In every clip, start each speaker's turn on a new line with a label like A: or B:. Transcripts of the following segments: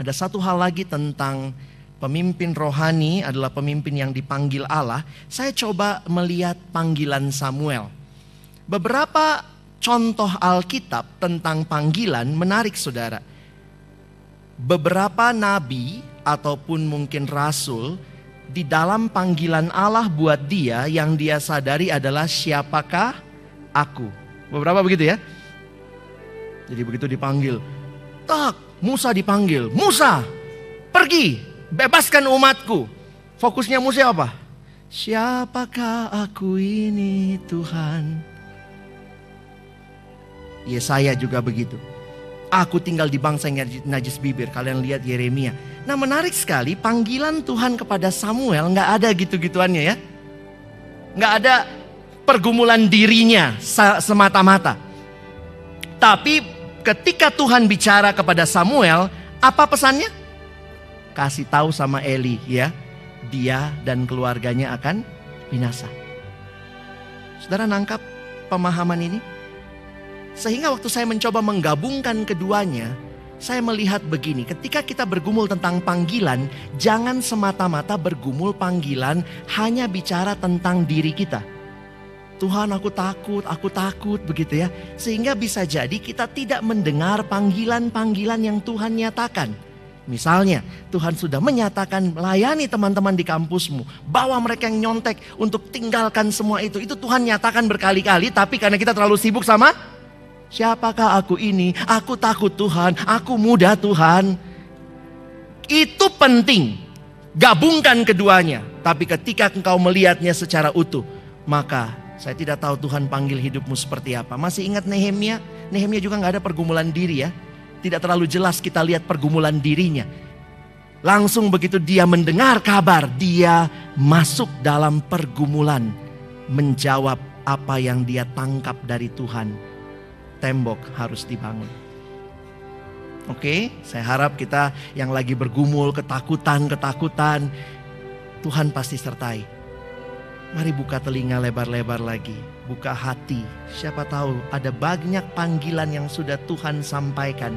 A: Ada satu hal lagi tentang pemimpin rohani adalah pemimpin yang dipanggil Allah. Saya coba melihat panggilan Samuel. Beberapa contoh Alkitab tentang panggilan menarik saudara. Beberapa nabi ataupun mungkin rasul di dalam panggilan Allah buat dia yang dia sadari adalah siapakah aku. Beberapa begitu ya. Jadi begitu dipanggil, tak Musa dipanggil, Musa pergi bebaskan umatku. Fokusnya Musa apa? Siapakah aku ini Tuhan? Yesaya juga begitu. Aku tinggal di bangsa yang najis bibir. Kalian lihat Yeremia. Nah menarik sekali panggilan Tuhan kepada Samuel nggak ada gitu-gituannya ya. Nggak ada pergumulan dirinya semata-mata. Tapi ketika Tuhan bicara kepada Samuel, apa pesannya? Kasih tahu sama Eli ya, dia dan keluarganya akan binasa. Saudara nangkap pemahaman ini? Sehingga waktu saya mencoba menggabungkan keduanya, saya melihat begini, ketika kita bergumul tentang panggilan, jangan semata-mata bergumul panggilan hanya bicara tentang diri kita Tuhan aku takut, aku takut begitu ya. Sehingga bisa jadi kita tidak mendengar panggilan-panggilan yang Tuhan nyatakan. Misalnya Tuhan sudah menyatakan melayani teman-teman di kampusmu. Bawa mereka yang nyontek untuk tinggalkan semua itu. Itu Tuhan nyatakan berkali-kali tapi karena kita terlalu sibuk sama siapakah aku ini? Aku takut Tuhan, aku muda Tuhan. Itu penting. Gabungkan keduanya. Tapi ketika engkau melihatnya secara utuh, maka saya tidak tahu Tuhan panggil hidupmu seperti apa. Masih ingat Nehemia? Nehemia juga nggak ada pergumulan diri ya. Tidak terlalu jelas kita lihat pergumulan dirinya. Langsung begitu dia mendengar kabar, dia masuk dalam pergumulan. Menjawab apa yang dia tangkap dari Tuhan. Tembok harus dibangun. Oke, saya harap kita yang lagi bergumul, ketakutan-ketakutan, Tuhan pasti sertai. Mari buka telinga lebar-lebar lagi, buka hati. Siapa tahu ada banyak panggilan yang sudah Tuhan sampaikan,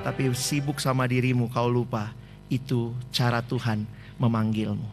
A: tapi sibuk sama dirimu kau lupa. Itu cara Tuhan memanggilmu.